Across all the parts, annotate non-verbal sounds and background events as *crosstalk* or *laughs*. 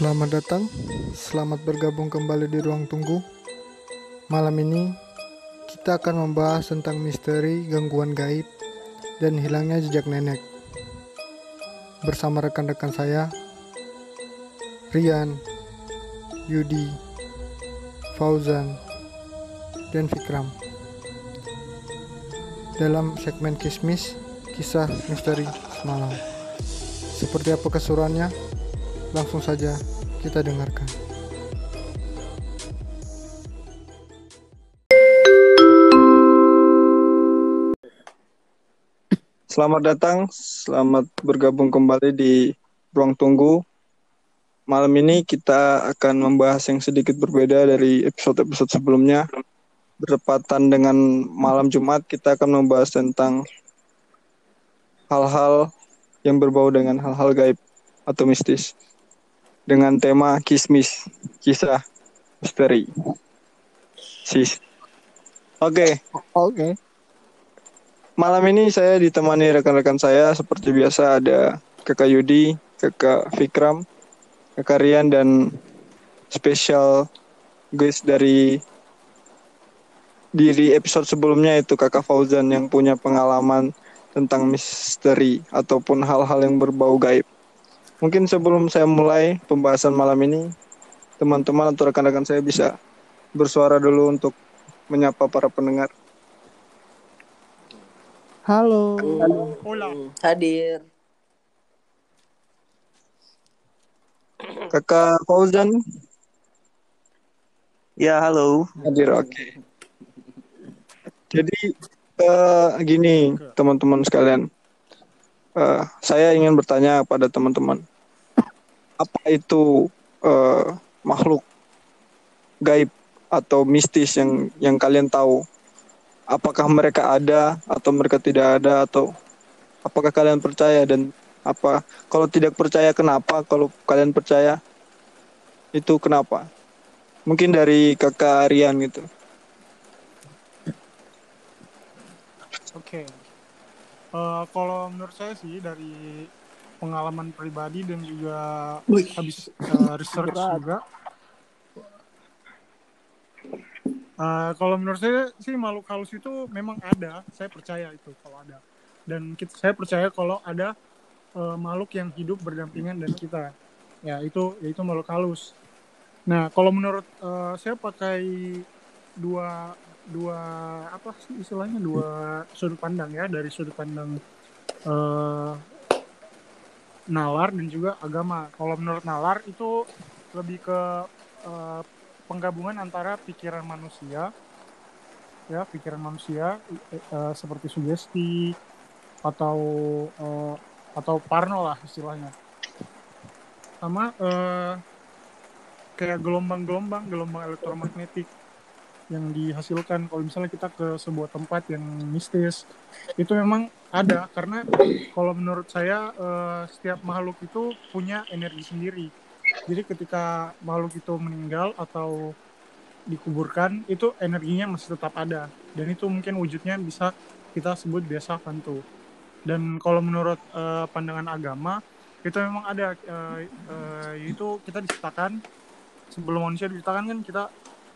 Selamat datang, selamat bergabung kembali di ruang tunggu. Malam ini kita akan membahas tentang misteri gangguan gaib dan hilangnya jejak nenek. Bersama rekan-rekan saya, Rian, Yudi, Fauzan, dan Fikram. Dalam segmen Kismis, kisah misteri semalam. Seperti apa keseruannya? Langsung saja kita dengarkan. Selamat datang, selamat bergabung kembali di Ruang Tunggu. Malam ini kita akan membahas yang sedikit berbeda dari episode-episode sebelumnya. Bertepatan dengan malam Jumat, kita akan membahas tentang hal-hal yang berbau dengan hal-hal gaib atau mistis. Dengan tema kismis, kisah misteri. Sis. Oke, Oke. Malam ini saya ditemani rekan-rekan saya seperti biasa ada Kakak Yudi, Kakak Fikram, Kakak Rian dan spesial guys dari diri episode sebelumnya itu Kakak Fauzan yang punya pengalaman tentang misteri ataupun hal-hal yang berbau gaib. Mungkin sebelum saya mulai pembahasan malam ini, teman-teman atau rekan-rekan saya bisa bersuara dulu untuk menyapa para pendengar. Halo. Hadir. Kakak Fauzan Ya, halo. hadir, oke. Jadi eh, gini teman-teman sekalian, Eh, saya ingin bertanya pada teman-teman, apa itu eh, makhluk gaib atau mistis yang yang kalian tahu? Apakah mereka ada atau mereka tidak ada atau apakah kalian percaya dan apa? Kalau tidak percaya kenapa? Kalau kalian percaya itu kenapa? Mungkin dari kakak Rian gitu. Oke. Eh, kalau menurut saya sih dari pengalaman pribadi dan juga habis eh, research juga. Eh, kalau menurut saya sih makhluk halus itu memang ada, saya percaya itu kalau ada. Dan kita, saya percaya kalau ada eh, makhluk yang hidup berdampingan dengan kita. Ya itu yaitu makhluk halus. Nah kalau menurut eh, saya pakai dua dua apa sih istilahnya dua sudut pandang ya dari sudut pandang eh, nalar dan juga agama. Kalau menurut nalar itu lebih ke eh, penggabungan antara pikiran manusia ya pikiran manusia eh, seperti sugesti atau eh, atau parno lah istilahnya sama eh, kayak gelombang-gelombang gelombang elektromagnetik yang dihasilkan. Kalau misalnya kita ke sebuah tempat yang mistis itu memang ada. Karena kalau menurut saya eh, setiap makhluk itu punya energi sendiri. Jadi ketika makhluk itu meninggal atau dikuburkan itu energinya masih tetap ada. Dan itu mungkin wujudnya bisa kita sebut biasa hantu. Dan kalau menurut eh, pandangan agama itu memang ada eh, eh, yaitu kita diciptakan sebelum manusia diciptakan kan kita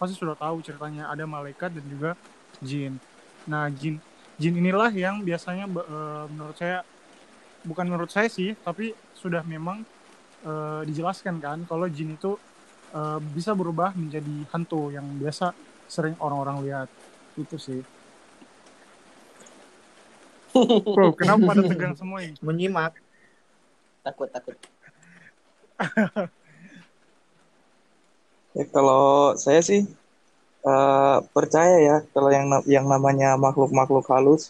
pasti sudah tahu ceritanya ada malaikat dan juga jin. Nah jin jin inilah yang biasanya eh, menurut saya bukan menurut saya sih tapi sudah memang eh, dijelaskan kan kalau jin itu eh, bisa berubah menjadi hantu yang biasa sering orang-orang lihat itu sih. Bro, kenapa pada tegang semua ini? Menyimak. Takut, takut. *laughs* Ya, kalau saya sih eh, percaya ya kalau yang yang namanya makhluk-makhluk halus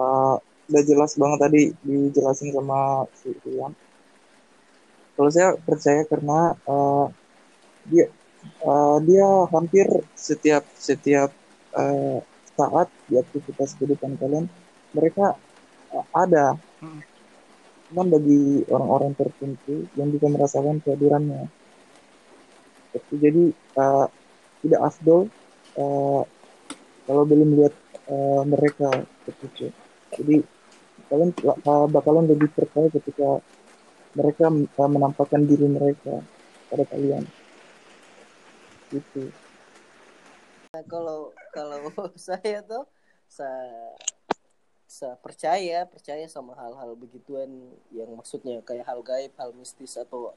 eh, udah jelas banget tadi dijelasin sama si Rian. Kalau saya percaya karena eh, dia eh, dia hampir setiap setiap eh, saat di aktivitas kehidupan kalian mereka eh, ada. Mm. Cuman bagi orang-orang tertentu yang bisa merasakan kehadirannya. Jadi eh, tidak afdol eh, kalau belum melihat eh, mereka seperti itu. Jadi kalian eh, bakalan lebih percaya ketika mereka eh, menampakkan diri mereka pada kalian gitu Nah, kalau kalau *laughs* saya tuh saya, saya percaya percaya sama hal-hal begituan yang maksudnya kayak hal gaib, hal mistis atau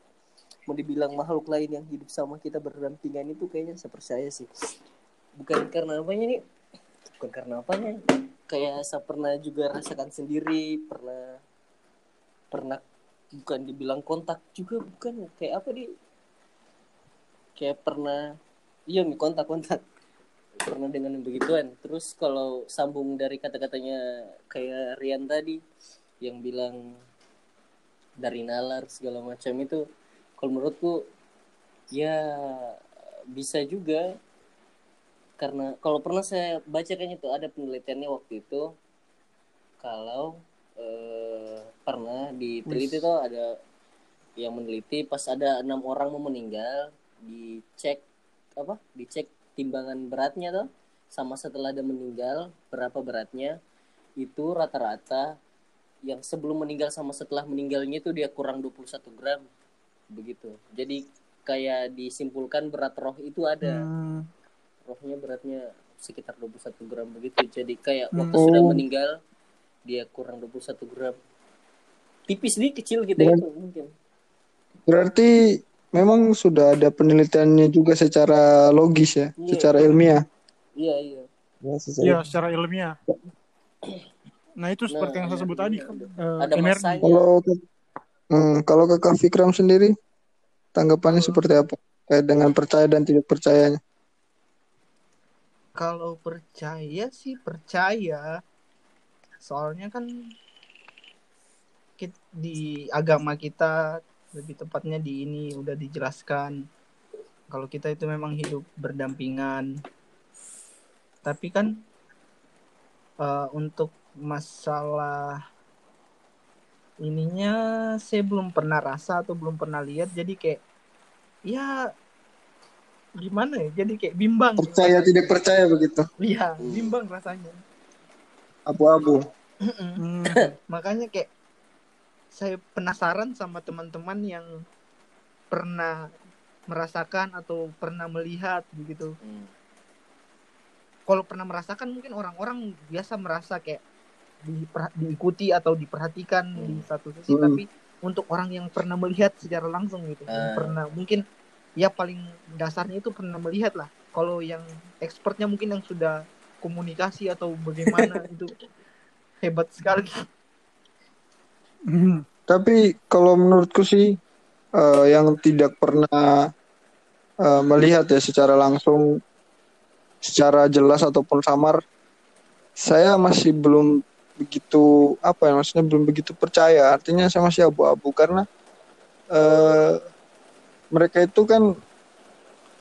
mau dibilang makhluk lain yang hidup sama kita berdampingan itu kayaknya saya percaya sih. Bukan karena apanya nih? Bukan karena apanya? Kayak saya pernah juga rasakan sendiri, pernah pernah bukan dibilang kontak juga bukan kayak apa di kayak pernah iya nih kontak-kontak pernah dengan begituan terus kalau sambung dari kata-katanya kayak Rian tadi yang bilang dari nalar segala macam itu kalau menurutku ya bisa juga. Karena kalau pernah saya baca kan itu ada penelitiannya waktu itu. Kalau eh, pernah diteliti tuh ada yang meneliti pas ada enam orang mau meninggal dicek apa dicek timbangan beratnya tuh. Sama setelah dia meninggal berapa beratnya itu rata-rata yang sebelum meninggal sama setelah meninggalnya itu dia kurang 21 gram begitu jadi kayak disimpulkan berat roh itu ada Hmm. rohnya beratnya sekitar 21 gram begitu jadi kayak waktu Hmm. sudah Oh. meninggal dia kurang 21 gram tipis nih kecil gitu itu mungkin Berarti memang sudah ada penelitiannya juga secara logis ya, Iya. secara ilmiah. iya iya ya sesuai Iya, secara ilmiah. Nah, itu seperti yang saya sebut tadi kan. eh, ada energi. masanya Kalau hmm, kalau kakak Fikram sendiri tanggapannya seperti apa? Kayak dengan percaya dan tidak percayanya. Kalau percaya sih percaya. Soalnya kan di agama kita lebih tepatnya di ini udah dijelaskan kalau kita itu memang hidup berdampingan. Tapi kan eh, untuk masalah ininya saya belum pernah rasa atau belum pernah lihat jadi kayak ya gimana ya jadi kayak bimbang Percaya tidak percaya begitu. Iya, bimbang rasanya. Abu-abu. Hmm. *laughs* Makanya kayak saya penasaran sama teman-teman yang pernah merasakan atau pernah melihat begitu. Hmm. Kalau pernah merasakan mungkin orang-orang biasa merasa kayak diper- diikuti atau diperhatikan di satu sisi, Hmm. tapi untuk orang yang pernah melihat secara langsung gitu, yang Ah. pernah mungkin ya paling dasarnya itu pernah melihat lah. Kalau yang expertnya mungkin yang sudah komunikasi atau bagaimana *laughs* itu hebat sekali. Hmm. Tapi kalau menurutku sih eh, yang tidak pernah eh, melihat ya secara langsung, secara jelas ataupun samar, saya masih belum begitu apa ya maksudnya belum begitu percaya. Artinya saya masih abu-abu karena eh, mereka itu kan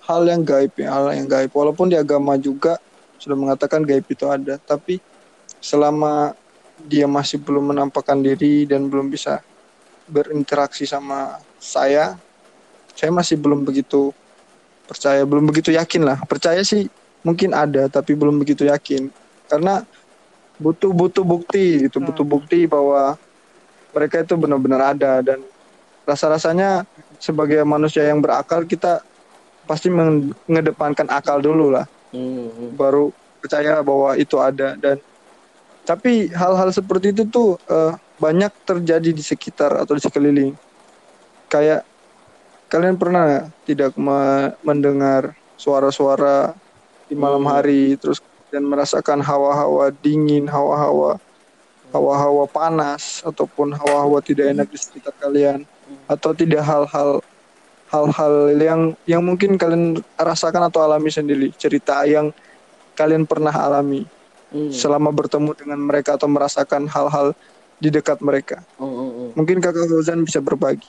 hal yang gaib ya, hal yang gaib. Walaupun di agama juga sudah mengatakan gaib itu ada, tapi selama dia masih belum menampakkan diri dan belum bisa berinteraksi sama saya, saya masih belum begitu percaya, belum begitu yakin lah. Percaya sih mungkin ada, tapi belum begitu yakin. Karena butuh butuh bukti gitu, butuh bukti bahwa mereka itu benar-benar ada. Dan rasa-rasanya sebagai manusia yang berakal kita pasti mengedepankan akal dulu lah. Hmm, hmm. baru percaya bahwa itu ada. Dan tapi hal-hal seperti itu tuh eh, banyak terjadi di sekitar atau di sekeliling. Kayak kalian pernah tidak me- mendengar suara-suara di malam Hmm. hari terus dan merasakan hawa-hawa dingin hawa-hawa hawa-hawa panas ataupun hawa-hawa tidak enak di sekitar kalian atau tidak hal-hal hal-hal yang yang mungkin kalian rasakan atau alami sendiri cerita yang kalian pernah alami Hmm. selama bertemu dengan mereka atau merasakan hal-hal di dekat mereka Hmm, hmm, hmm. mungkin kakak Fauzan bisa berbagi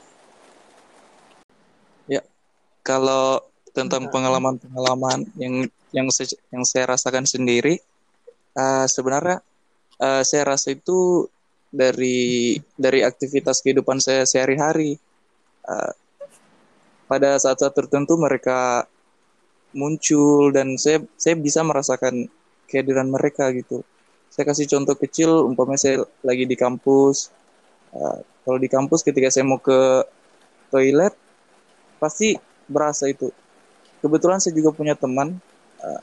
kalau tentang pengalaman-pengalaman yang yang se- yang saya rasakan sendiri eh, sebenarnya eh, saya rasa itu dari dari aktivitas kehidupan saya sehari-hari Eh, pada saat-saat tertentu mereka muncul dan saya saya bisa merasakan kehadiran mereka gitu. Saya kasih contoh kecil umpamanya saya lagi di kampus Eh, kalau di kampus ketika saya mau ke toilet pasti berasa itu kebetulan saya juga punya teman uh,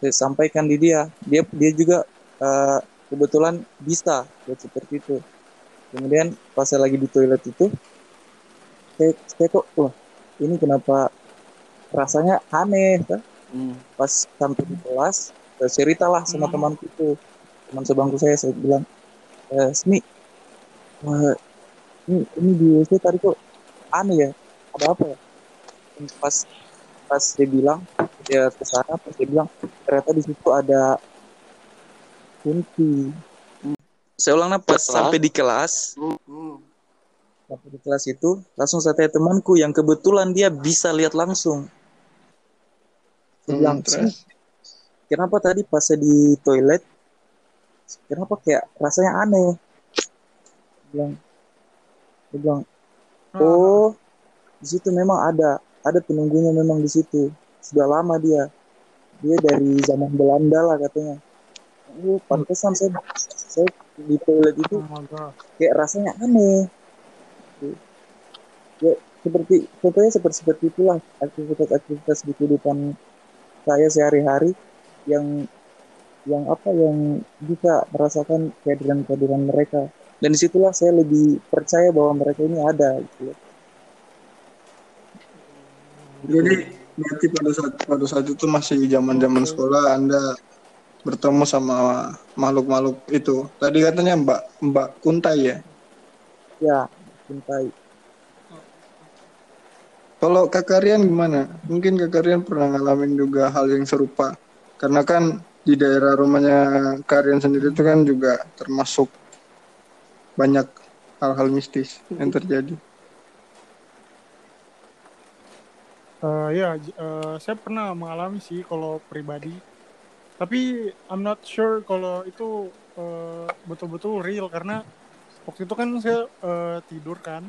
saya sampaikan di dia dia dia juga uh, kebetulan bisa buat seperti itu kemudian pas saya lagi di toilet itu saya, saya kok wah ini kenapa rasanya aneh kan? Hmm. pas sampai di kelas saya ceritalah sama Hmm. temanku itu teman sebangku saya saya bilang eh, Smi wah, ini ini di WC tadi kok aneh ya ada apa ya pas pas dia bilang dia ke sana pas dia bilang ternyata di situ ada kunci saya ulangnya pas sampai di kelas. Hmm. sampai di kelas itu langsung saya tanya temanku yang kebetulan dia bisa lihat langsung. Hmm, bilang terus? "Smi, kenapa tadi pas saya di toilet kenapa kayak rasanya aneh? Dia bilang dia bilang Ah, oh di situ memang ada ada penunggunya memang di situ. Sudah lama dia. Dia dari zaman Belanda lah katanya. Oh pantesan saya saya di toilet itu oh kayak rasanya aneh. Ya seperti contohnya seperti seperti itulah aktivitas-aktivitas di kehidupan saya sehari-hari yang yang apa yang bisa merasakan kehadiran-kehadiran mereka. Dan di situlah saya lebih percaya bahwa mereka ini ada gitu. ya. Jadi berarti pada saat pada saat itu masih zaman-zaman sekolah Anda bertemu sama makhluk-makhluk itu. Tadi katanya Mbak Mbak Kuntai ya. ya cintai Kalau Kak Rian gimana? Mungkin Kak Rian pernah ngalamin juga hal yang serupa. Karena kan di daerah rumahnya Kak Rian sendiri itu kan juga termasuk banyak hal-hal mistis yang terjadi. Eh, ya, eh, saya pernah mengalami sih kalau pribadi. Tapi I'm not sure kalau itu eh, betul-betul real karena waktu itu kan saya eh, tidur kan,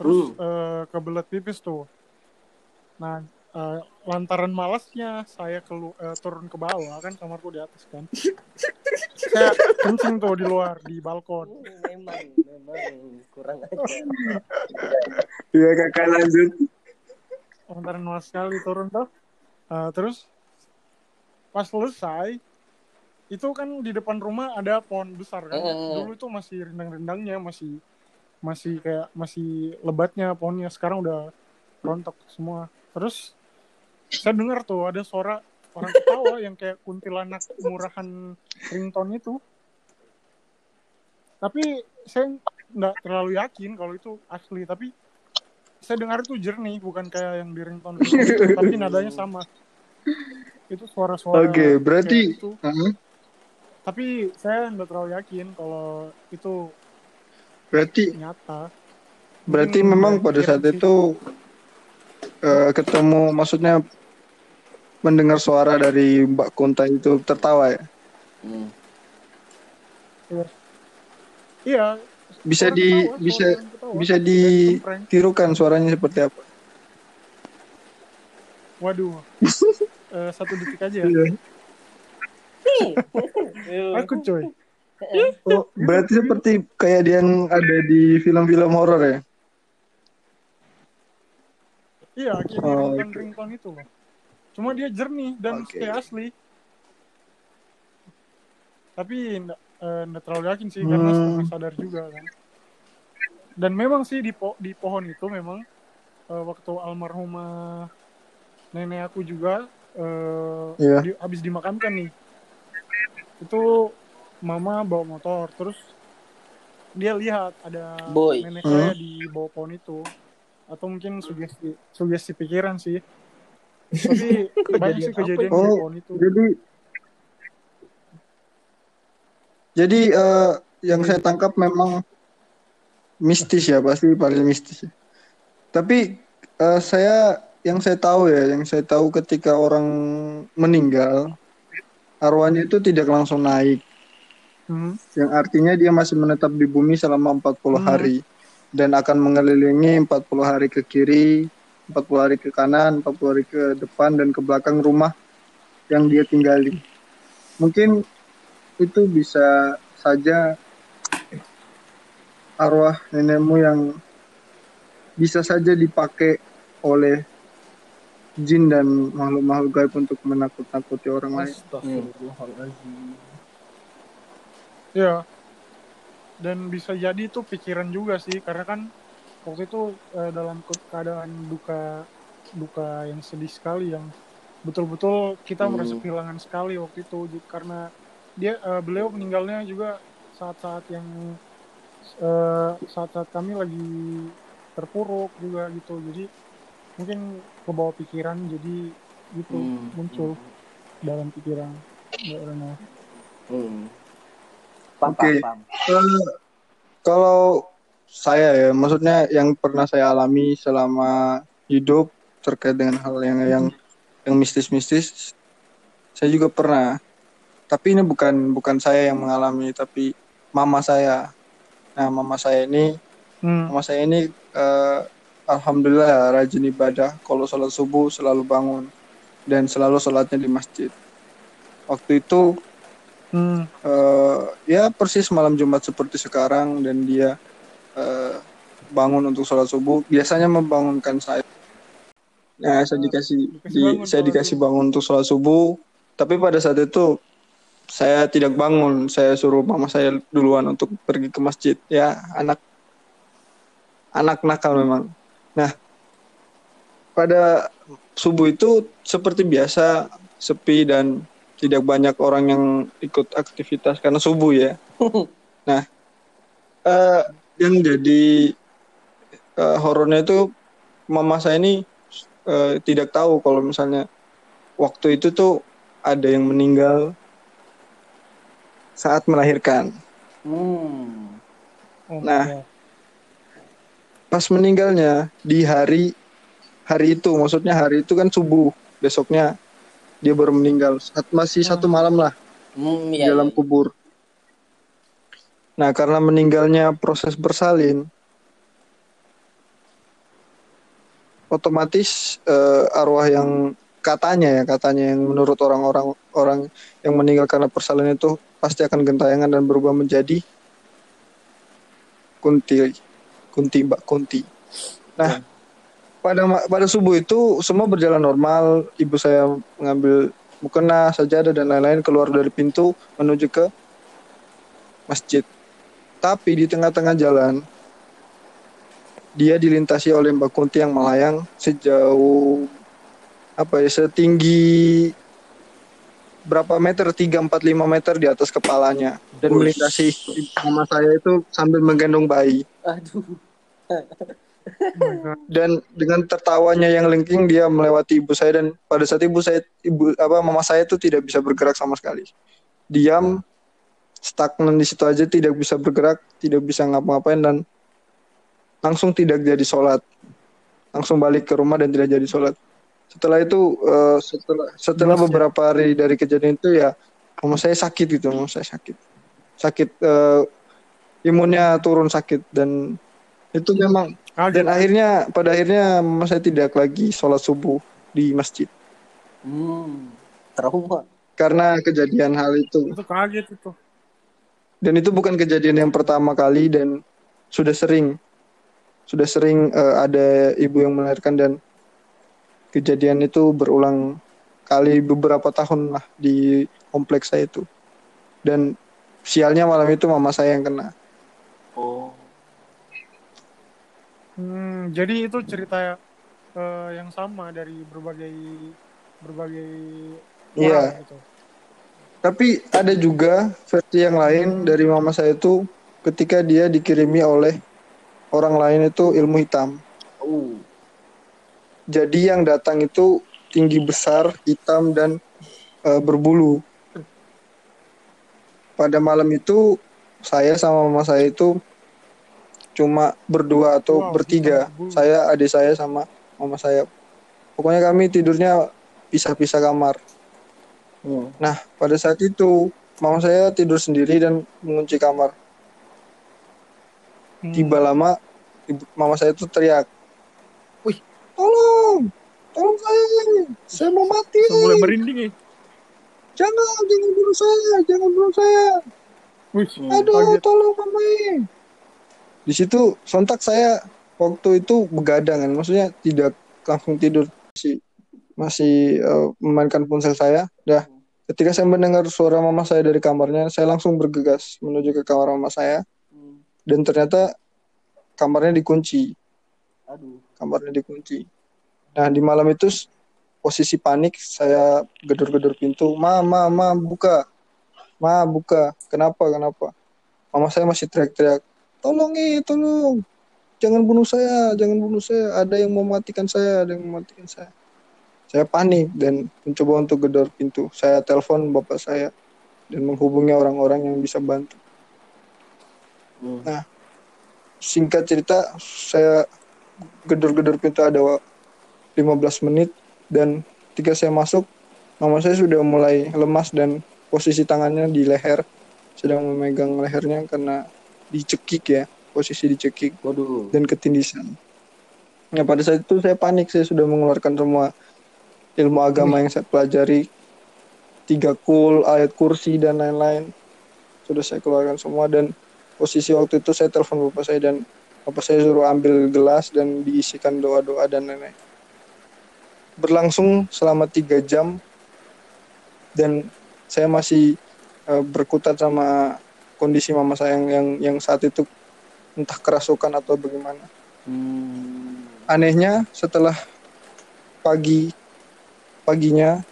terus eh, kebelet pipis tuh. Nah, eh, lantaran malasnya saya kelu eh, turun ke bawah kan kamarku di atas kan. saya kencing tuh di luar di balkon. memang memang kurang ajar Iya Kakak lanjut. Lantaran malas sekali turun tuh. Eh, terus pas selesai itu kan di depan rumah ada pohon besar kan. Eh. Dulu itu masih rindang-rindangnya, masih masih kayak masih lebatnya pohonnya. Sekarang udah rontok semua. Terus saya dengar tuh ada suara orang ketawa yang kayak kuntilanak murahan ringtone itu. Tapi saya nggak terlalu yakin kalau itu asli. Tapi saya dengar itu jernih, bukan kayak yang di ringtone. ringtone itu, tapi *laughs* nadanya sama. Itu suara-suara. Oke, berarti- kayak itu. Heeh. Tapi saya nggak terlalu yakin kalau itu Berarti nyata. berarti Mungkin memang dari pada saat pikiran sih. itu eh, ketemu maksudnya mendengar suara dari Mbak Kuntai itu tertawa ya. Hmm. Iya. Bisa di ketawa, bisa ketawa. bisa ditirukan suaranya seperti apa? Waduh. *laughs* Eh, satu detik aja ya. Iya. *laughs* Aku coy. *laughs* Oh, berarti seperti kayak yang ada di film-film horor ya? Iya, kayak di Oh, ringtone itu loh. Cuma dia jernih dan Oke. kayak asli. Tapi nggak eh, nggak terlalu yakin sih karena Hmm. setengah sadar juga kan. Dan memang sih di po- di pohon itu memang eh, waktu almarhumah nenek aku juga eh, Iya. di- habis dimakamkan nih. Itu mama bawa motor terus dia lihat ada Boy. nenek Hmm. saya di bawah pohon itu atau mungkin sugesti sugesti pikiran sih tapi *laughs* banyak sih kejadian di Oh, pohon itu Jadi Jadi eh, yang saya tangkap memang mistis ya, pasti paling mistis. ya. Tapi eh, saya yang saya tahu ya, yang saya tahu ketika orang meninggal arwahnya itu tidak langsung naik, Hmm. yang artinya dia masih menetap di bumi selama 40 Hmm. hari dan akan mengelilingi 40 hari ke kiri, 40 hari ke kanan, 40 hari ke depan dan ke belakang rumah yang dia tinggali. Mungkin itu bisa saja arwah nenekmu yang bisa saja dipakai oleh jin dan makhluk-makhluk gaib untuk menakut-nakuti orang lain. Astagfirullahaladzim. Ya. Dan bisa jadi itu pikiran juga sih karena kan waktu itu eh, dalam ke- keadaan duka duka yang sedih sekali yang betul-betul kita Hmm. merasa kehilangan sekali waktu itu karena dia eh, beliau meninggalnya juga saat-saat yang eh, saat-saat kami lagi terpuruk juga gitu jadi mungkin ke bawah pikiran jadi gitu Hmm. muncul dalam pikiran Mbak Rena. Hmm. Oke. pam, pam. Eh, kalau saya ya, maksudnya yang pernah saya alami selama hidup terkait dengan hal yang yang yang mistis-mistis, saya juga pernah. Tapi ini bukan bukan saya yang mengalami, tapi mama saya. Nah, mama saya ini, Hmm. mama saya ini eh, alhamdulillah rajin ibadah. Kalau sholat subuh selalu bangun dan selalu sholatnya di masjid. Waktu itu Hmm. eh ya persis malam Jumat seperti sekarang dan dia eh, bangun untuk sholat subuh biasanya membangunkan saya. Nah, saya dikasih Dikasih di, bangun saya dikasih bangun untuk sholat subuh, tapi pada saat itu saya tidak bangun, saya suruh mama saya duluan untuk pergi ke masjid. Ya, anak anak nakal memang. Nah, pada subuh itu seperti biasa sepi dan tidak banyak orang yang ikut aktivitas karena subuh ya. *laughs* Nah, eh, yang jadi eh, horornya itu mama saya ini eh, tidak tahu kalau misalnya waktu itu tuh ada yang meninggal saat melahirkan. Hmm. Oh, Nah. Pas meninggalnya di hari hari itu, maksudnya hari itu kan subuh, besoknya dia baru meninggal. Saat masih satu malam lah Hmm, di iya, dalam iya. kubur. Nah, karena meninggalnya proses bersalin, otomatis eh, arwah yang katanya ya, katanya yang menurut orang-orang orang yang meninggal karena persalinan itu pasti akan gentayangan dan berubah menjadi kunti, kunti mbak kunti. Nah, pada ma- pada subuh itu semua berjalan normal. Ibu saya mengambil mukena, sajadah dan lain-lain keluar dari pintu menuju ke masjid. Tapi di tengah-tengah jalan dia dilintasi oleh Mbak Kunti yang melayang sejauh apa ya setinggi berapa meter? 3 4 5 meter di atas kepalanya. Dan Wush. melintasi mama saya itu sambil menggendong bayi. Aduh. *laughs* Dan dengan tertawanya yang lengking dia melewati ibu saya dan pada saat ibu saya ibu apa mama saya itu tidak bisa bergerak sama sekali. Diam stagnan di situ aja tidak bisa bergerak tidak bisa ngapa-ngapain dan langsung tidak jadi sholat. Langsung balik ke rumah dan tidak jadi sholat setelah itu eh, setelah setelah Mas, ya. beberapa hari dari kejadian itu ya mama saya sakit gitu mama saya sakit sakit eh, imunnya turun sakit dan itu memang Kaget. dan akhirnya pada akhirnya mama saya tidak lagi sholat subuh di masjid Hmm. Trauma. karena kejadian hal itu itu kaget itu. dan itu bukan kejadian yang pertama kali dan sudah sering sudah sering eh, ada ibu yang melahirkan dan kejadian itu berulang kali beberapa tahun lah di kompleks saya itu dan sialnya malam itu mama saya yang kena Oh. Hmm, jadi itu cerita eh, yang sama dari berbagai berbagai Iya. orang gitu. Tapi ada juga versi yang lain dari mama saya itu ketika dia dikirimi oleh orang lain itu ilmu hitam. Uh. Jadi yang datang itu tinggi besar, hitam dan eh, berbulu. Pada malam itu saya sama mama saya itu cuma berdua atau Wow, bertiga. berbulu. Saya, adik saya sama mama saya. Pokoknya kami tidurnya pisah-pisah kamar. Hmm. Nah, pada saat itu mama saya tidur sendiri dan mengunci kamar. Hmm. Tiba lama, ibu, mama saya itu teriak, Wih. Tolong, tolong saya, saya mau mati. Sudah mulai merinding ya. Jangan, jangan bunuh saya, jangan bunuh saya. Wih, Aduh, kaget. tolong mama. Di situ sontak saya waktu itu begadang kan, maksudnya tidak langsung tidur masih masih eh, memainkan ponsel saya. Dah, ketika saya mendengar suara mama saya dari kamarnya, saya langsung bergegas menuju ke kamar mama saya Hmm. dan ternyata kamarnya dikunci, Aduh. Kamarnya dikunci. Nah, di malam itu posisi panik, saya gedor-gedor pintu, "Ma, ma, ma, buka. Ma, buka. Kenapa? Kenapa?" Mama saya masih teriak-teriak, "Tolong ih, tolong. Jangan bunuh saya, jangan bunuh saya. Ada yang mau matikan saya, ada yang mau matikan saya." Saya panik dan mencoba untuk gedor pintu. Saya telepon bapak saya dan menghubungi orang-orang yang bisa bantu. Hmm. Nah, singkat cerita, saya gedor-gedor pintu ada wa- 15 menit dan ketika saya masuk, mama saya sudah mulai lemas dan posisi tangannya di leher, sedang memegang lehernya karena dicekik ya, posisi dicekik Waduh. dan ketindisan. Nah, pada saat itu saya panik, saya sudah mengeluarkan semua ilmu agama yang saya pelajari, tiga kul, ayat kursi dan lain-lain. Sudah saya keluarkan semua dan posisi waktu itu saya telepon bapak saya dan bapak saya suruh ambil gelas dan diisikan doa-doa dan lain-lain. Berlangsung selama tiga jam dan saya masih eh, berkutat sama kondisi mama saya yang yang, yang saat itu entah kerasukan atau bagaimana. Hmm. Anehnya setelah pagi paginya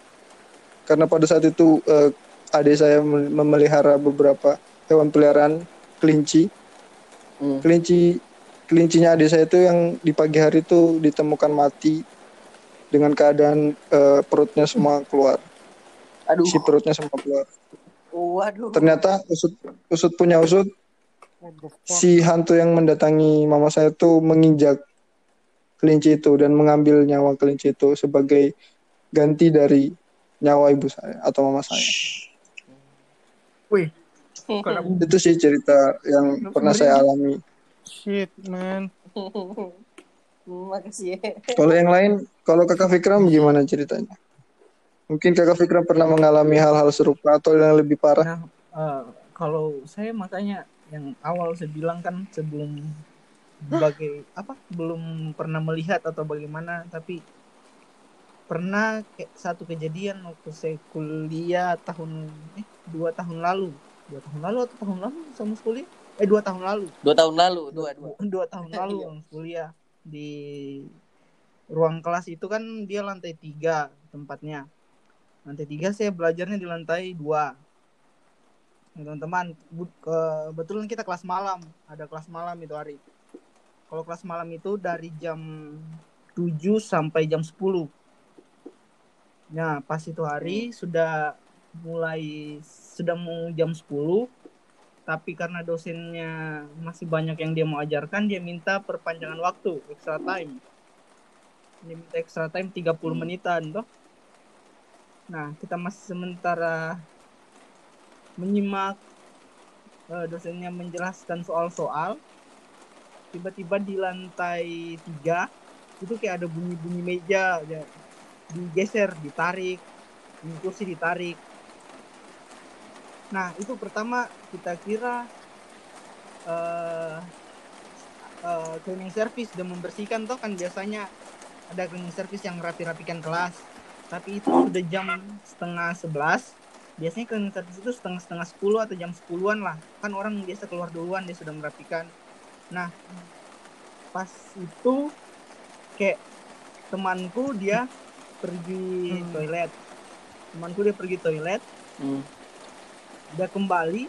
karena pada saat itu eh, adik saya mem- memelihara beberapa hewan peliharaan kelinci. Hmm. Kelinci kelincinya adik saya itu yang di pagi hari itu ditemukan mati dengan keadaan eh, perutnya semua keluar. Aduh. Isi perutnya semua keluar. Waduh. Ternyata usut usut punya usut si hantu yang mendatangi mama saya itu menginjak kelinci itu dan mengambil nyawa kelinci itu sebagai ganti dari nyawa ibu saya atau mama saya. Wih, *laughs* Itu sih cerita yang pernah saya alami. Shit, man. *laughs* Makasih ya. Kalau yang lain, kalau kakak Fikram gimana ceritanya? Mungkin kakak Fikram pernah mengalami hal-hal serupa atau yang lebih parah. Nah, eh, kalau saya makanya yang awal saya bilang kan sebelum bagai apa belum pernah melihat atau bagaimana tapi pernah kayak satu kejadian waktu saya kuliah tahun eh dua tahun lalu dua tahun lalu atau tahun lalu sama kuliah eh dua tahun lalu. Dua tahun lalu, dua dua. dua. *laughs* Tahun *laughs* lalu Iya. Kuliah di ruang kelas. Itu kan dia lantai tiga tempatnya. Lantai tiga saya belajarnya di lantai dua. Nih, teman-teman kebetulan kita kelas malam. Ada kelas malam itu hari kalau kelas malam itu dari jam 7 sampai jam 10 nah pas itu hari sudah mulai sudah mau jam 10 tapi karena dosennya masih banyak yang dia mau ajarkan dia minta perpanjangan waktu extra time. Dia minta extra time 30 menitan toh. Nah kita masih sementara menyimak eh, dosennya menjelaskan soal-soal. Tiba-tiba di lantai tiga itu kayak ada bunyi-bunyi meja ya, digeser ditarik kursi ditarik Nah, itu pertama kita kira eh eh, cleaning service dan membersihkan toh kan biasanya ada cleaning service yang rapi-rapikan kelas. Tapi itu sudah jam setengah sebelas. Biasanya cleaning service itu setengah setengah sepuluh atau jam sepuluhan lah. Kan orang biasa keluar duluan dia sudah merapikan. Nah, pas itu kayak temanku dia pergi Hmm. toilet. Temanku dia pergi toilet Hmm. Udah kembali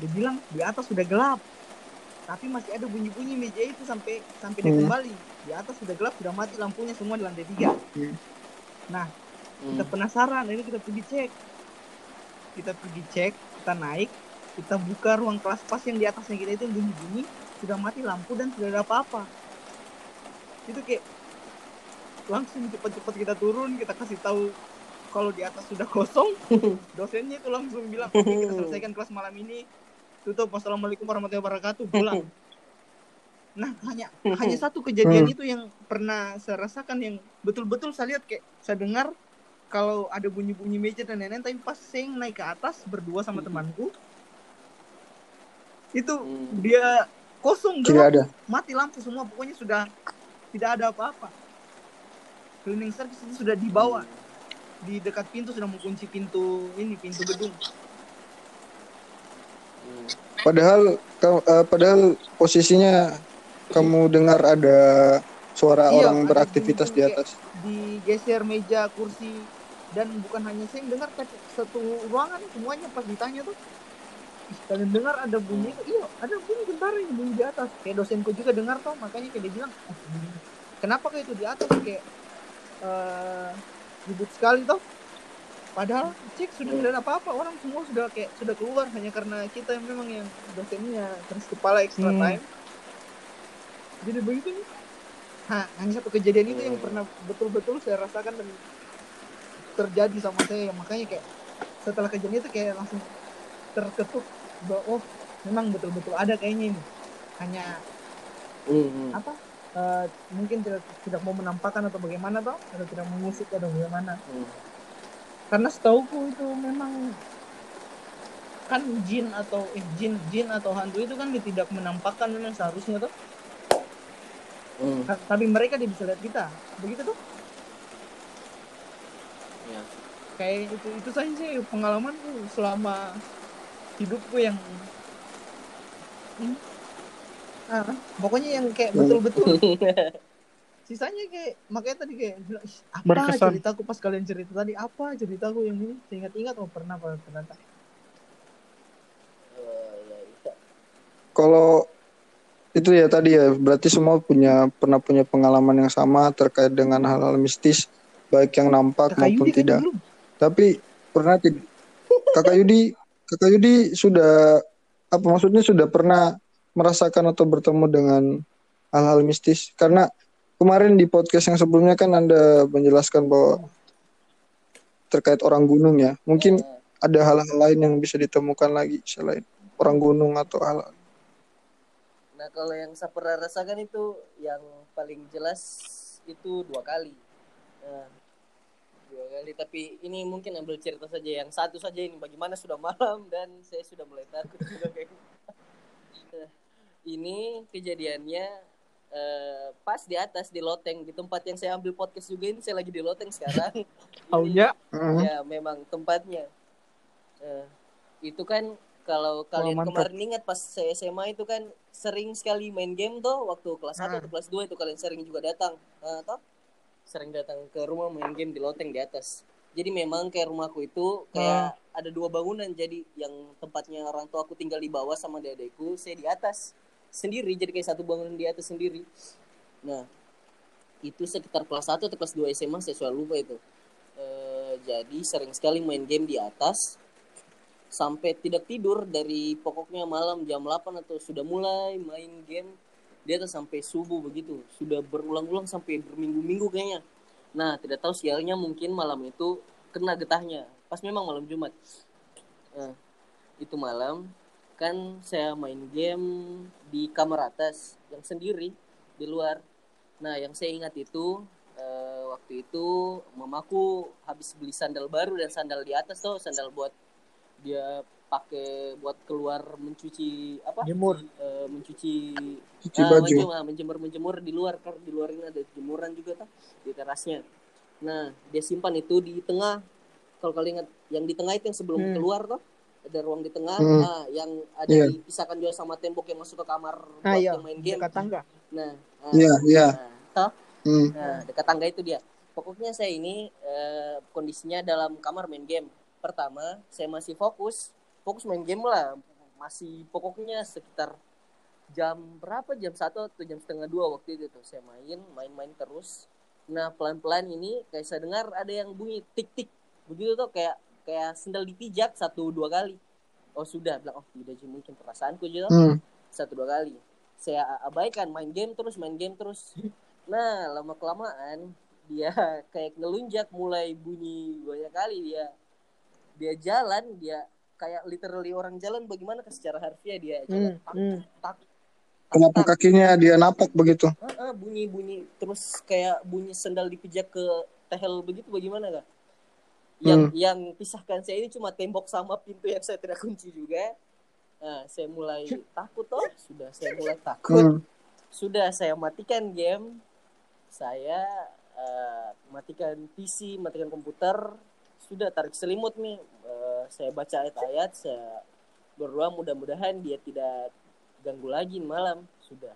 dia bilang di atas sudah gelap tapi masih ada bunyi-bunyi meja itu sampai sampai dia Hmm. kembali di atas sudah gelap sudah mati lampunya semua di lantai tiga Hmm. nah Hmm. kita penasaran ini kita pergi cek kita pergi cek kita naik kita buka ruang kelas pas yang di atasnya kita itu bunyi-bunyi sudah mati lampu dan sudah ada apa-apa itu kayak langsung cepat-cepat kita turun kita kasih tahu kalau di atas sudah kosong *laughs* dosennya itu langsung bilang "Oke, kita selesaikan kelas malam ini. Tutup wassalamualaikum warahmatullahi wabarakatuh pulang. Nah hanya hanya *laughs* satu kejadian itu yang pernah saya rasakan yang betul-betul saya lihat kayak saya dengar kalau ada bunyi-bunyi meja dan lain-lain tapi pas saya naik ke atas berdua sama temanku itu Hmm. dia kosong Tidak gelap ada. mati lampu semua pokoknya sudah tidak ada apa-apa. Cleaning service itu sudah di bawah di dekat pintu sudah mengunci pintu ini pintu gedung. Padahal eh, padahal posisinya kamu dengar ada suara Iya, orang beraktivitas di atas. digeser meja kursi dan bukan hanya saya yang dengar satu ruangan semuanya pas ditanya tuh "Ih, kalian dengar ada bunyi iya ada bunyi bentar yang bunyi di atas kayak dosenku juga dengar tuh makanya kayak dia bilang "Ah, bunyi. kenapa kayak itu di atas kayak eh ribut sekali tuh padahal cek sudah tidak ada apa-apa orang semua sudah kayak sudah keluar hanya karena kita yang memang yang dosennya keras kepala extra Hmm. time. Jadi begitu nih. Nah, hanya satu kejadian itu yang pernah betul-betul saya rasakan dan terjadi sama saya. Makanya kayak setelah kejadian itu kayak langsung terketuk bahwa oh memang betul-betul ada kayaknya ini. Hanya Hmm, hmm. apa eh, mungkin tidak tidak mau menampakkan atau bagaimana toh atau tidak mengusik atau bagaimana Hmm. karena setauku itu memang kan jin atau eh, jin jin atau hantu itu kan tidak menampakkan memang seharusnya tuh Hmm. Ta- tapi mereka dia bisa lihat kita begitu tuh Ya. kayak itu itu saja sih pengalamanku selama hidupku yang Hmm. Ah, pokoknya yang kayak betul-betul *laughs* sisanya kayak makanya tadi kayak bilang, "Ih, apa Berkesan. ceritaku pas kalian cerita tadi apa ceritaku yang ini saya ingat-ingat oh pernah pernah iya. Kalau itu ya tadi ya berarti semua punya pernah punya pengalaman yang sama terkait dengan hal-hal mistis baik yang nampak kakak maupun Yudi kayaknya tidak. belum Tapi pernah tidak Kakak Yudi Kakak Yudi sudah apa maksudnya sudah pernah merasakan atau bertemu dengan hal-hal mistis karena kemarin di podcast yang sebelumnya kan Anda menjelaskan bahwa terkait orang gunung ya. Mungkin Eh, ada hal-hal lain yang bisa ditemukan lagi selain orang gunung atau hal Nah kalau yang saya pernah rasakan itu yang paling jelas itu dua kali. Nah, dua kali. Tapi ini mungkin ambil cerita saja yang satu saja ini. Bagaimana sudah malam dan saya sudah mulai takut juga kayak. Nah, ini kejadiannya eh, pas di atas di loteng di tempat yang saya ambil podcast juga ini saya lagi di loteng sekarang. *laughs* Aunya Mhm. ya memang tempatnya Eh, itu kan kalau kalian mantap. kemarin ingat pas saya SMA itu kan sering sekali main game tuh waktu kelas 1 Ah. atau kelas 2 itu kalian sering juga datang Eh, toh sering datang ke rumah main game di loteng di atas jadi memang kayak rumahku itu kayak ada dua bangunan jadi yang tempatnya orang tua aku tinggal di bawah sama adekku saya di atas sendiri jadi kayak satu bangunan di atas sendiri. Nah itu sekitar kelas 1 atau kelas 2 SMA saya sudah lupa itu. Eh, jadi sering sekali main game di atas sampai tidak tidur dari pokoknya malam jam 8 atau sudah mulai main game di atas sampai subuh begitu. Sudah berulang-ulang sampai berminggu-minggu kayaknya. Nah tidak tahu sialnya mungkin malam itu kena getahnya. Pas memang malam Jumat. Nah, itu malam kan saya main game di kamar atas yang sendiri di luar. Nah yang saya ingat itu eh, waktu itu mamaku habis beli sandal baru dan sandal di atas tuh sandal buat dia pakai buat keluar mencuci apa? Jemur. Eh, mencuci cuci ah, baju. menjemur, ah, menjemur menjemur di luar karena di luar ini ada jemuran juga tuh di terasnya. Nah dia simpan itu di tengah. Kalau kalian ingat yang di tengah itu yang sebelum Hmm. keluar tuh ada ruang di tengah Hmm. nah yang ada Iya. dipisahkan juga sama tembok yang masuk ke kamar buat ah iya yang main game dekat tangga nah ah, Iya, iya. nah, toh Hmm. Nah, dekat tangga itu dia. Pokoknya saya ini eh, kondisinya dalam kamar main game. Pertama, saya masih fokus, fokus main game lah. Masih pokoknya sekitar jam berapa? Jam satu atau jam setengah dua waktu itu tuh saya main, main-main terus. Nah, pelan-pelan ini kayak saya dengar ada yang bunyi tik-tik. Begitu tuh kayak kayak sendal dipijak satu dua kali. Oh sudah, bilang oh tidak sih mungkin perasaanku aja Hmm. satu dua kali. Saya abaikan. Main game terus main game terus. Nah lama kelamaan dia *laughs* kayak ngelunjak. Mulai bunyi banyak kali dia. Dia jalan dia kayak literally orang jalan. Bagaimana ke secara harfiah dia? Jalan Hmm, tak, hmm. tak, tak, Kenapa tak. kakinya dia napak begitu? Ah, ah, bunyi bunyi terus kayak bunyi sendal dipijak ke tehel begitu. Bagaimana kak yang Hmm. yang pisahkan saya ini cuma tembok sama pintu yang saya tidak kunci juga. Nah saya mulai takut toh sudah saya mulai takut. Hmm. sudah saya matikan game. Saya eh, matikan PC matikan komputer. Sudah tarik selimut nih. Eh, saya baca ayat-ayat saya berdoa mudah-mudahan dia tidak ganggu lagi malam. Sudah.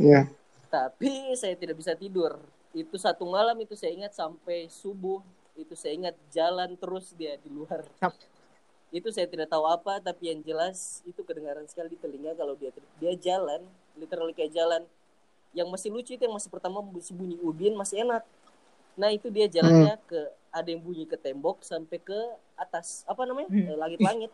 Iya. tapi saya tidak bisa tidur. Itu satu malam itu saya ingat sampai subuh itu saya ingat jalan terus dia di luar. *laughs* Itu saya tidak tahu apa tapi yang jelas itu kedengaran sekali di telinga kalau dia dia jalan literally kayak jalan. Yang masih lucu itu yang masih pertama masih bunyi ubin masih enak. Nah itu dia jalannya ke ada yang bunyi ke tembok sampai ke atas apa namanya? Hmm. Eh, langit-langit.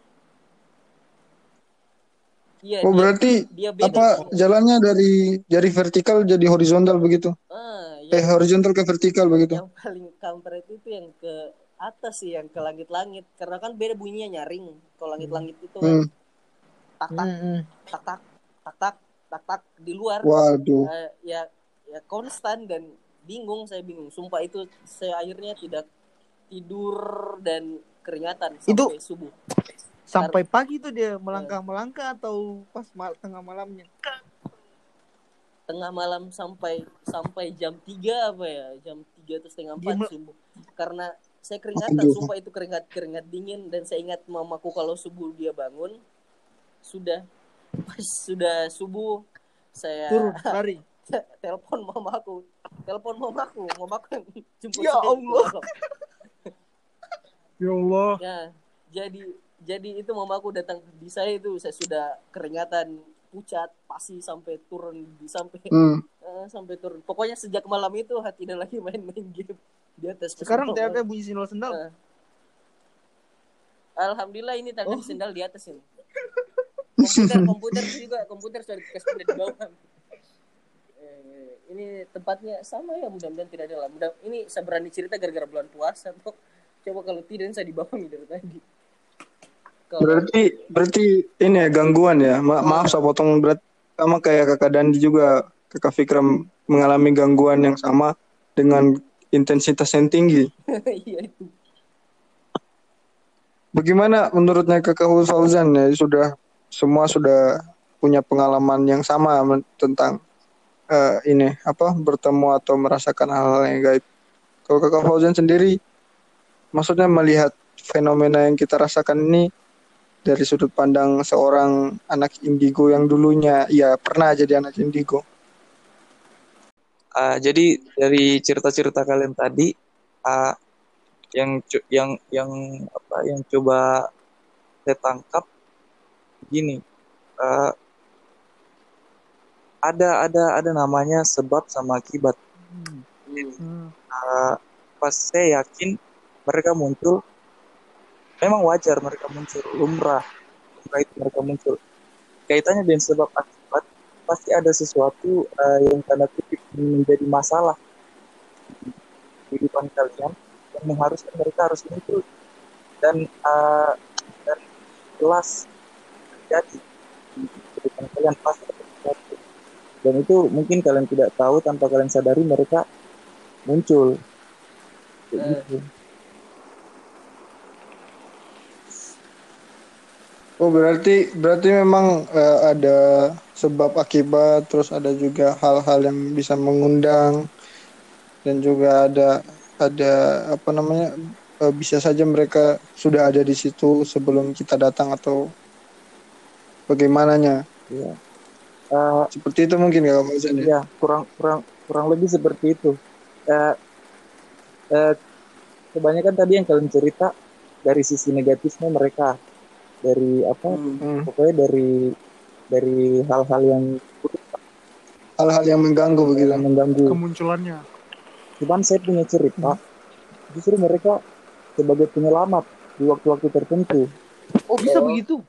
Iya Oh dia, berarti dia beda. apa jalannya dari dari vertikal jadi horizontal begitu? ah, Eh yang, horizontal ke vertikal begitu? yang paling kampret itu yang ke atas sih yang ke langit-langit karena kan beda bunyinya nyaring kalau langit-langit itu kan Hmm. tak tak Mm-mm. tak tak tak tak tak tak di luar Waduh. Eh, ya ya konstan dan bingung saya bingung sumpah itu saya akhirnya tidak tidur dan keringatan Itu- sampai subuh Sampai pagi tuh dia melangkah-melangkah atau pas mal- tengah malamnya? Tengah malam sampai sampai jam 3 apa ya jam 3 atau setengah Dia 4 mel- subuh karena saya keringatan Aduh. sumpah itu keringat keringat dingin dan saya ingat mamaku kalau subuh dia bangun sudah pas sudah subuh saya Turun, *laughs* lari. telepon mamaku telepon mamaku mamaku yang jemput Ya Allah. *laughs* Ya Allah. ya jadi jadi itu mamaku datang di saya itu saya sudah keringatan pucat pasti sampai turun di sampai Hmm. eh, sampai turun pokoknya sejak malam itu hati *laughs* tidak lagi main-main game di atas Sekarang. TAK bunyi sindal sendal. Eh. Alhamdulillah ini tanda Oh. sendal di atas ini *laughs* komputer komputer juga komputer sudah dikasih di bawah Eh, ini tempatnya sama ya mudah-mudahan tidak ada lah mudah ini saya berani cerita gara-gara bulan puasa tuh coba kalau tidak saya dibawa dari tadi Berarti berarti ini ya gangguan ya. Ma- maaf saya potong berat sama kayak kakak Dandi juga kakak Fikram mengalami gangguan yang sama dengan intensitas yang tinggi. *laughs* iya itu Bagaimana menurutnya kakak Fauzan ya sudah semua sudah punya pengalaman yang sama tentang eh, ini apa bertemu atau merasakan hal-hal yang gaib. Kalau kakak Fauzan sendiri, maksudnya melihat fenomena yang kita rasakan ini dari sudut pandang seorang anak indigo yang dulunya ya pernah jadi anak indigo. Ah, jadi dari cerita-cerita kalian tadi, ah, yang yang yang apa yang coba saya tangkap gini, ah, ada ada ada namanya sebab sama akibat. Hmm. Ah, pas saya yakin mereka muncul, memang wajar mereka muncul, lumrah, itu mereka muncul. Kaitannya dengan sebab akibat, pasti ada sesuatu ah, yang tanda kutip menjadi masalah di kehidupan kalian yang mengharuskan mereka harus muncul dan ah, dan jelas terjadi di kehidupan kalian pasti sesuatu dan itu mungkin kalian tidak tahu tanpa kalian sadari mereka muncul Kayak Eh. gitu. Oh berarti berarti memang eh, ada sebab akibat terus ada juga hal-hal yang bisa mengundang dan juga ada ada apa namanya eh, bisa saja mereka sudah ada di situ sebelum kita datang atau bagaimananya Iya. Eh, seperti itu mungkin ya Mas Fauzan ya? ya kurang kurang kurang lebih seperti itu Eh, eh, kebanyakan tadi yang kalian cerita dari sisi negatifnya mereka dari apa Hmm. pokoknya dari dari hal-hal yang hal-hal yang mengganggu begitu yang mengganggu Kemunculannya. cuman saya punya cerita justru mereka sebagai penyelamat di waktu-waktu tertentu Oh bisa begitu?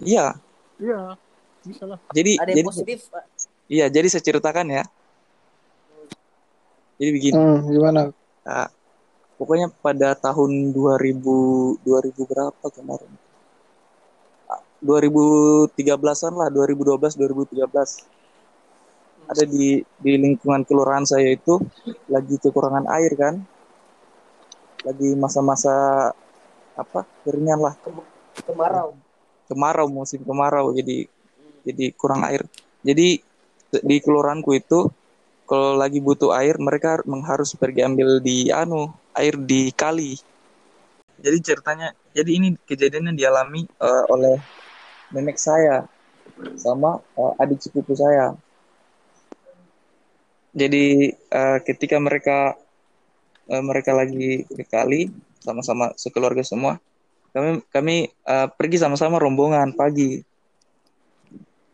iya Iya. Bisa lah. jadi ada jadi yang positif Pak. iya jadi saya ceritakan ya jadi begini Hmm, gimana Nah, pokoknya pada tahun 2000 2000 berapa kemarin? Ah, 2013-an lah, 2012 2013. Ada di di lingkungan kelurahan saya itu lagi kekurangan air kan. Lagi masa-masa apa? keringan lah, kemarau kemarau musim kemarau jadi jadi kurang air. Jadi di kelurahanku itu kalau lagi butuh air mereka harus pergi ambil di anu air di kali. Jadi ceritanya jadi ini kejadiannya dialami eh, oleh nenek saya sama eh, adik sepupu saya. Jadi eh, ketika mereka eh, mereka lagi ke kali sama-sama sekeluarga semua kami kami eh, pergi sama-sama rombongan pagi.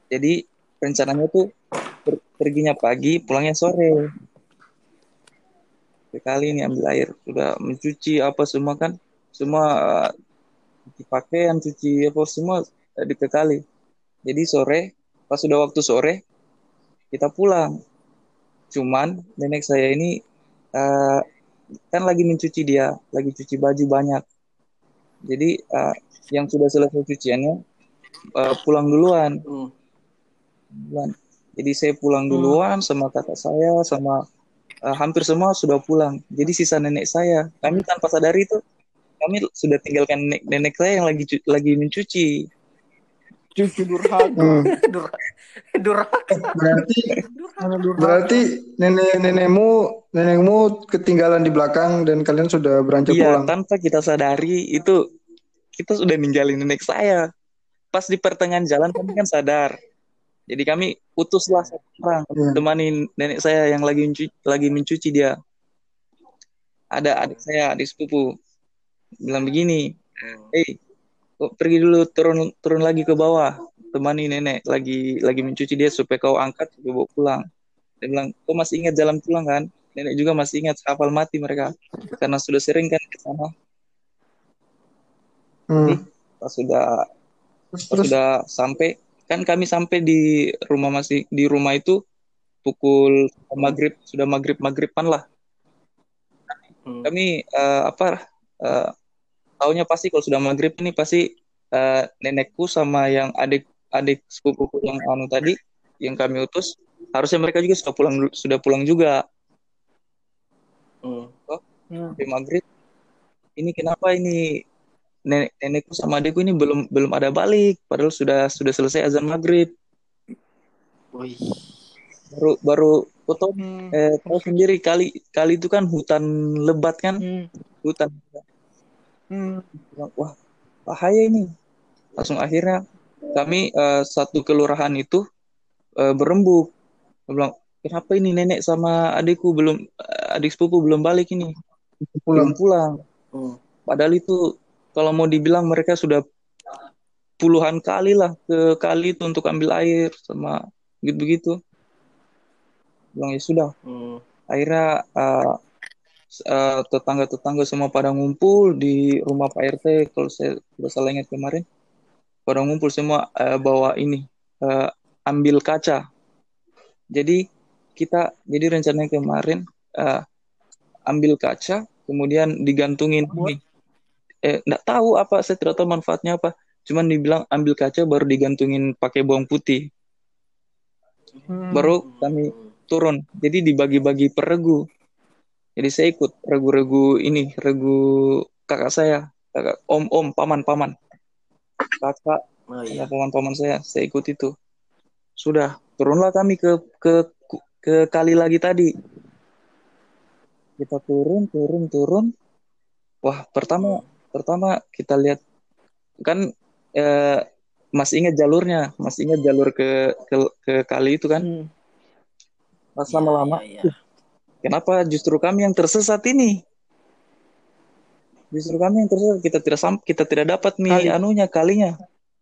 Jadi rencananya tuh per- perginya pagi pulangnya sore kali ini ambil air. Sudah mencuci apa semua kan? Semua eh, cuci pakaian cuci apa semua ke kali jadi sore pas sudah waktu sore kita pulang. Cuman nenek saya ini eh, kan lagi mencuci dia lagi cuci baju banyak. Jadi eh, yang sudah selesai cuciannya eh, pulang duluan. Hmm. Jadi saya pulang duluan sama kakak saya sama eh, hampir semua sudah pulang. Jadi sisa nenek saya. Kami tanpa sadari itu kami sudah tinggalkan nenek, nenek saya yang lagi lagi mencuci. Cucu durhaka. Hmm. Dur- durhaka. Berarti durhaka. berarti nenek nenekmu nenekmu ketinggalan di belakang dan kalian sudah beranjak Iya, pulang. tanpa kita sadari itu kita sudah ninggalin nenek saya. Pas di pertengahan jalan kami kan sadar. Jadi kami utuslah satu orang Iya. temani nenek saya yang lagi mencuci, lagi mencuci dia. Ada adik saya, adik sepupu, bilang begini, Hei, kau pergi dulu turun turun lagi ke bawah, temani nenek lagi lagi mencuci dia supaya kau angkat supaya bawa pulang. Dia bilang, kau masih ingat jalan pulang kan? Nenek juga masih ingat, hafal mati mereka karena sudah sering kan ke sana. Hmm. Pas sudah Terus pas terus sudah sampai kan kami sampai di rumah masih di rumah itu pukul maghrib sudah maghrib maghriban lah Hmm. kami eh, apa eh, taunya pasti kalau sudah maghrib ini pasti eh, nenekku sama yang adik adik sepupuku yang anu tadi yang kami utus harusnya mereka juga sudah pulang sudah pulang juga Hmm. Hmm. di maghrib ini kenapa ini nenek nenekku sama adikku ini belum belum ada balik padahal sudah sudah selesai azan maghrib Wih. baru baru foto Hmm. eh, tahu sendiri kali kali itu kan hutan lebat kan Hmm. hutan Hmm. wah bahaya ini langsung akhirnya kami eh, satu kelurahan itu eh, berembuk Dia bilang kenapa ini nenek sama adikku belum eh, adik sepupu belum balik ini belum pulang Hmm. padahal itu kalau mau dibilang mereka sudah puluhan kali lah ke kali itu untuk ambil air sama gitu begitu bilang ya sudah. Hmm. akhirnya eh, eh, tetangga-tetangga semua pada ngumpul di rumah Pak RT kalau saya tidak salah ingat kemarin. Pada ngumpul semua eh, bawa ini eh, ambil kaca. Jadi kita jadi rencananya kemarin eh, ambil kaca kemudian digantungin ini eh nggak tahu apa saya tidak tahu manfaatnya apa. Cuman dibilang ambil kaca baru digantungin pakai bawang putih. Hmm. baru kami turun. Jadi dibagi-bagi per regu. Jadi saya ikut regu-regu ini regu kakak saya. Kakak om om paman paman. Kakak Oh iya. paman-paman saya. Saya ikut itu. Sudah turunlah kami ke ke ke kali lagi tadi. Kita turun turun turun. Wah pertama pertama kita lihat kan eh, masih ingat jalurnya masih ingat jalur ke ke, ke kali itu kan Hmm. pas lama-lama iya, iya. Kenapa justru kami yang tersesat ini? Justru kami yang tersesat. Kita tidak sam kita tidak dapat mi Kali. anunya kalinya.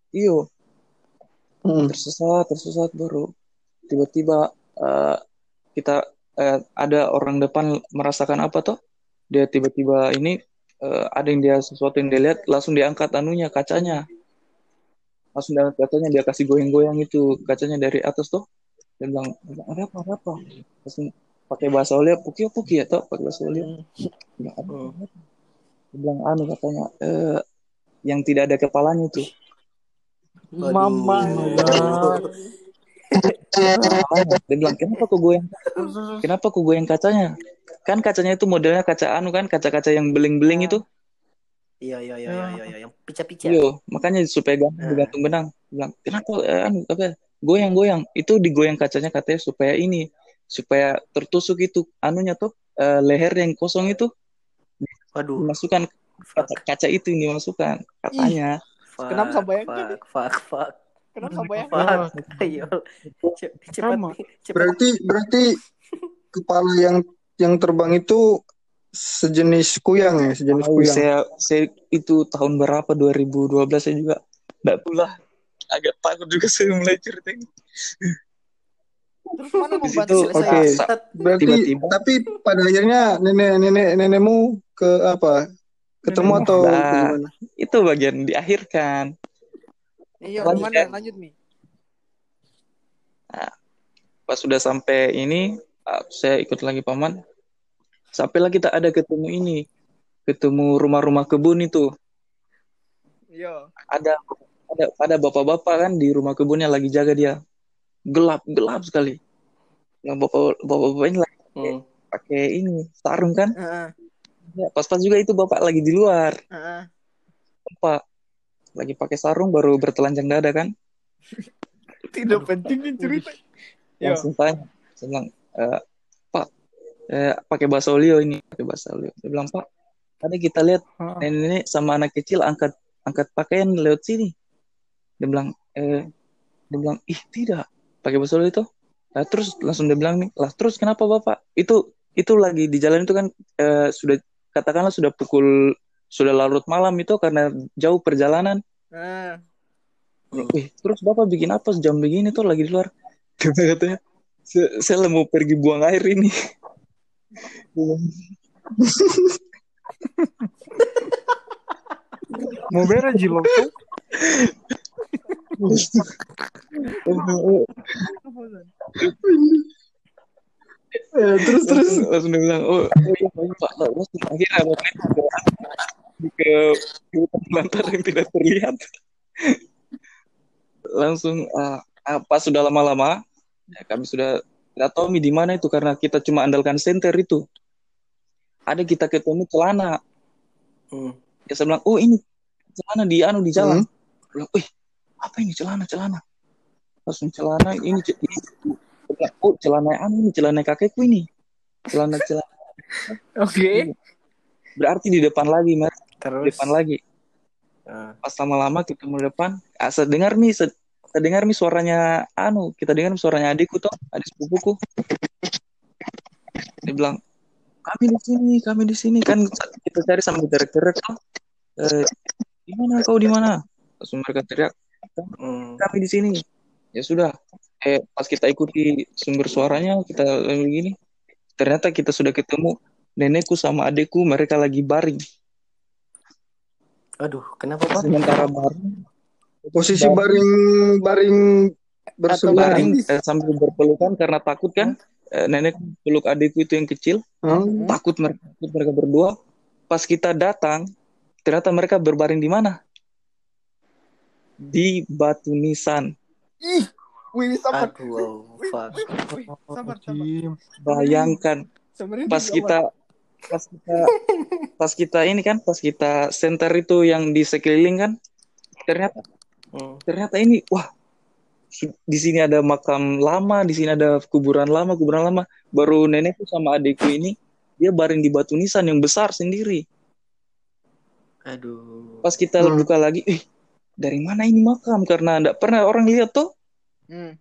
Iyo, Hmm. tersesat, tersesat baru. Tiba-tiba eh, kita eh, ada orang depan merasakan apa toh? Dia tiba-tiba ini eh, ada yang dia sesuatu yang dia lihat langsung diangkat anunya kacanya. Langsung diangkat kacanya dia kasih goyang-goyang itu kacanya dari atas tuh. Dia bilang ada apa ada apa? Langsung pakai bahasa Olia puki puki ya toh pakai bahasa Olia. Bilang, "Ada apa, ada apa?" Dia bilang anu katanya eh, yang tidak ada kepalanya tuh. Mama. *laughs* Makanya, dia bilang kenapa kok goyang kenapa kok goyang kacanya kan kacanya itu modelnya kaca anu kan kaca-kaca yang beling-beling itu Iya, iya, iya, iya, iya, iya. Yang pica-pica. Yo, makanya supaya gampang Nah. digantung benang. Bilang, kenapa eh, anu apa goyang-goyang? Itu digoyang kacanya katanya supaya ini supaya tertusuk itu anunya tuh eh, leher yang kosong itu Waduh. dimasukkan Fuck, kaca, kaca itu yang dimasukkan katanya fuck, Kenapa sampai yang fuck, tadi? fuck, fuck, Kenapa sampai yang fuck. Ayo, Ce- cepat. Berarti berarti kepala yang yang terbang itu sejenis kuyang ya, sejenis kuyang. saya saya itu tahun berapa 2012 saya juga enggak pula agak takut juga saya mulai cerita ini Terus mana selesai? Bangsat. Berarti Tiba-tiba. tapi pada akhirnya nenek nenek nenekmu ke apa? Ketemu atau Nah. gimana? itu bagian diakhirkan Iya, Lanjut, gimana? ya. Lanjut nih. pas sudah sampai ini ah, saya ikut lagi paman sampailah kita ada ketemu ini ketemu rumah-rumah kebun itu Iya. ada ada ada bapak-bapak kan di rumah kebunnya lagi jaga dia gelap gelap sekali nah bapak bapak ini lagi Hmm. pakai ini sarung kan Heeh. ya, pas-pas juga itu bapak lagi di luar Heeh. bapak lagi pakai sarung baru bertelanjang dada kan? *laughs* Tidak penting nih cerita. Langsung tanya saya bilang "Eh, pak eh, pakai bahasa olio ini. Pakai bahasa olio dia bilang pak tadi kita lihat nenek sama anak kecil angkat angkat pakaian lewat sini. Dia bilang eh dia bilang ih tidak. Pakai bahasa olio itu? Nah, terus langsung dia bilang nih lah terus kenapa bapak? Itu itu lagi di jalan itu kan eh, sudah katakanlah sudah pukul sudah larut malam itu karena jauh perjalanan Nah, Wih, terus bapak bikin apa jam begini tuh lagi di luar? Kata katanya, saya, mau pergi buang air ini. Mau beres jilok tuh. Eh, terus terus langsung, dia bilang, oh, oh iya pak, akhirnya ke, hutan belantara yang tidak terlihat. langsung ah, ah, pas sudah lama-lama, ya, kami sudah tidak tahu di mana itu karena kita cuma andalkan senter itu. Ada kita ketemu celana. Hmm. Ya saya bilang, oh ini celana di anu di jalan. Bilang, wih, apa ini celana celana? Langsung celana ini, ini bilang, oh celana anu ini celana kakekku ini. Celana celana. *laughs* Oke. Berarti di depan lagi, mas. Terus. depan lagi. Ah. Pas lama-lama ketemu di depan, ah, saya dengar nih, saya, saya dengar nih suaranya anu, kita dengar suaranya adikku tuh, adik sepupuku. Dia bilang, kami di sini, kami di sini kan kita cari sambil teriak-teriak tuh. Eh, di mana kau di mana? Langsung mereka teriak, Hmm. kami di sini. Ya sudah. Eh, pas kita ikuti sumber suaranya, kita lagi gini. Ternyata kita sudah ketemu nenekku sama adekku, mereka lagi baring. Aduh, kenapa pak? Sementara baring, posisi baring baring bersebelahan. baring eh, sambil berpelukan karena takut kan. Eh, nenek peluk adekku itu yang kecil, Hmm? takut mereka, takut mereka berdua. Pas kita datang, ternyata mereka berbaring di mana? Di batu nisan. Ih, wih, sabar. Aduh, wow, fuck. Wih, sabar, sabar. Bayangkan Sebenarnya pas kita pas kita pas kita ini kan pas kita center itu yang di sekeliling kan ternyata Hmm. ternyata ini wah di sini ada makam lama di sini ada kuburan lama kuburan lama baru nenekku sama adikku ini dia baring di batu nisan yang besar sendiri Aduh. pas kita Hmm. buka lagi eh dari mana ini makam karena enggak pernah orang lihat tuh Hmm.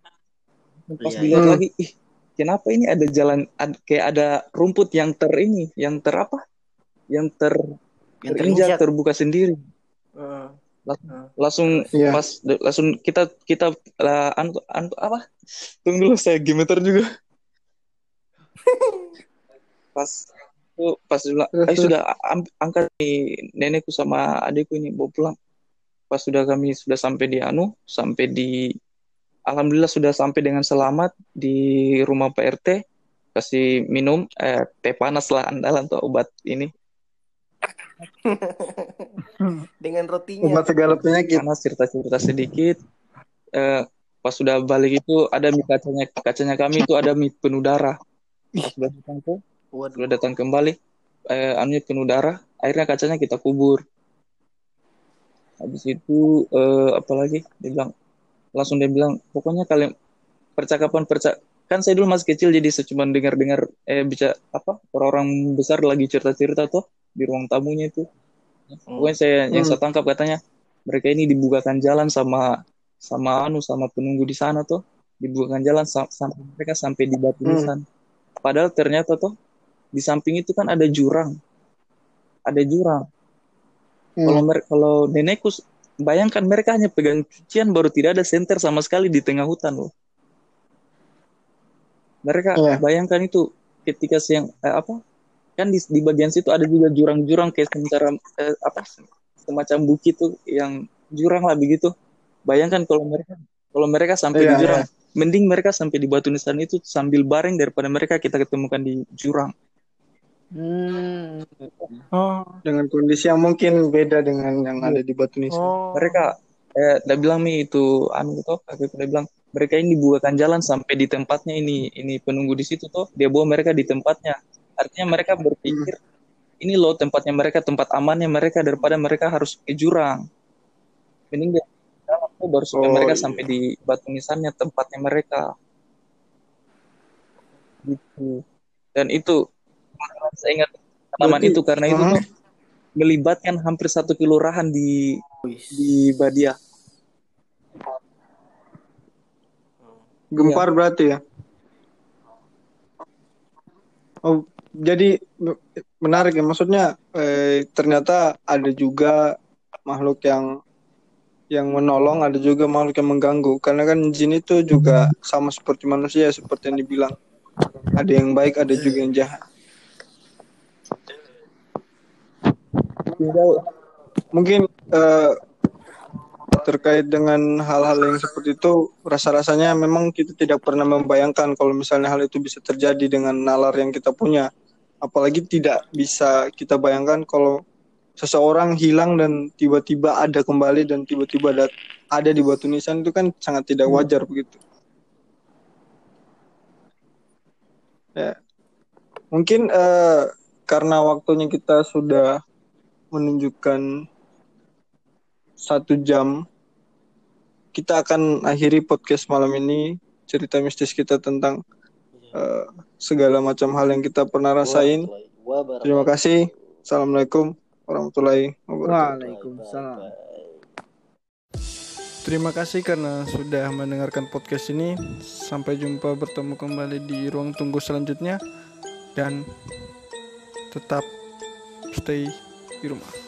pas Iya, dilihat iya. lagi ih kenapa ini ada jalan ad- kayak ada rumput yang ter ini yang ter apa yang ter Yang terinjak terinjak. terbuka sendiri Heeh. langsung, Heeh. langsung Iya. pas langsung kita kita lah anu, anu apa tunggu dulu saya gemeter juga *laughs* pas itu pas "Ayo terus. sudah angkat nih nenekku sama adikku ini bawa pulang pas sudah kami sudah sampai di anu sampai di alhamdulillah sudah sampai dengan selamat di rumah Pak RT kasih minum eh, teh panas lah andalan tuh obat ini. *laughs* Dengan rotinya. Obat segala penyakit. panas cerita-cerita sedikit. Eh, pas sudah balik itu ada mie kacanya. Kacanya kami itu ada mie penuh darah. Pas sudah datang sudah datang kembali eh, anunya penuh darah. Akhirnya kacanya kita kubur. Habis itu eh, apa lagi? Dia bilang langsung dia bilang pokoknya kalian percakapan perca kan saya dulu masih kecil jadi saya cuma dengar-dengar eh bisa apa orang-orang besar lagi cerita-cerita tuh di ruang tamunya itu pokoknya saya yang Hmm. saya tangkap katanya mereka ini dibukakan jalan sama sama anu sama penunggu di sana tuh dibukakan jalan sa- sampai mereka sampai di batu Hmm. nisan padahal ternyata tuh di samping itu kan ada jurang ada jurang Hmm. kalau kalau nenekku bayangkan mereka hanya pegang cucian baru tidak ada senter sama sekali di tengah hutan loh. Mereka Iya. bayangkan itu ketika siang eh, apa? Kan di, di bagian situ ada juga jurang-jurang kayak semacam eh, apa? Semacam bukit tuh yang jurang lah begitu. Bayangkan kalau mereka kalau mereka sampai di Iya, jurang. mending mereka sampai di batu nisan itu sambil bareng daripada mereka kita ketemukan di jurang Hmm. Oh, dengan kondisi yang mungkin beda dengan yang ada di Batu Nisan. oh. mereka eh udah bilang mi itu anu tuh kakek udah bilang mereka ini dibukakan jalan sampai di tempatnya ini ini penunggu di situ tuh dia bawa mereka di tempatnya artinya mereka berpikir ini loh tempatnya mereka tempat amannya mereka daripada mereka harus ke jurang mending dia tuh baru sampai Oh, mereka iya. sampai di batu nisannya tempatnya mereka gitu dan itu saya ingat tanaman Berarti- itu karena itu tuh melibatkan hampir satu kelurahan di di Badia Gempar berarti ya. Oh, jadi me- menarik ya. Maksudnya eh, ternyata ada juga makhluk yang yang menolong, ada juga makhluk yang mengganggu. Karena kan jin itu juga sama seperti manusia, seperti yang dibilang. Ada yang baik, ada juga yang jahat. Mungkin eh, terkait dengan hal-hal yang seperti itu, rasa-rasanya memang kita tidak pernah membayangkan kalau misalnya hal itu bisa terjadi dengan nalar yang kita punya. Apalagi tidak bisa kita bayangkan kalau seseorang hilang dan tiba-tiba ada kembali dan tiba-tiba ada, ada di batu nisan itu kan sangat tidak wajar begitu. Ya. Mungkin eh, karena waktunya kita sudah menunjukkan satu jam kita akan akhiri podcast malam ini cerita mistis kita tentang eh, segala macam hal yang kita pernah rasain. Terima kasih. Assalamualaikum warahmatullahi wabarakatuh. Waalaikumsalam. Terima kasih karena sudah mendengarkan podcast ini. Sampai jumpa bertemu kembali di ruang tunggu selanjutnya dan tetap stay di rumah.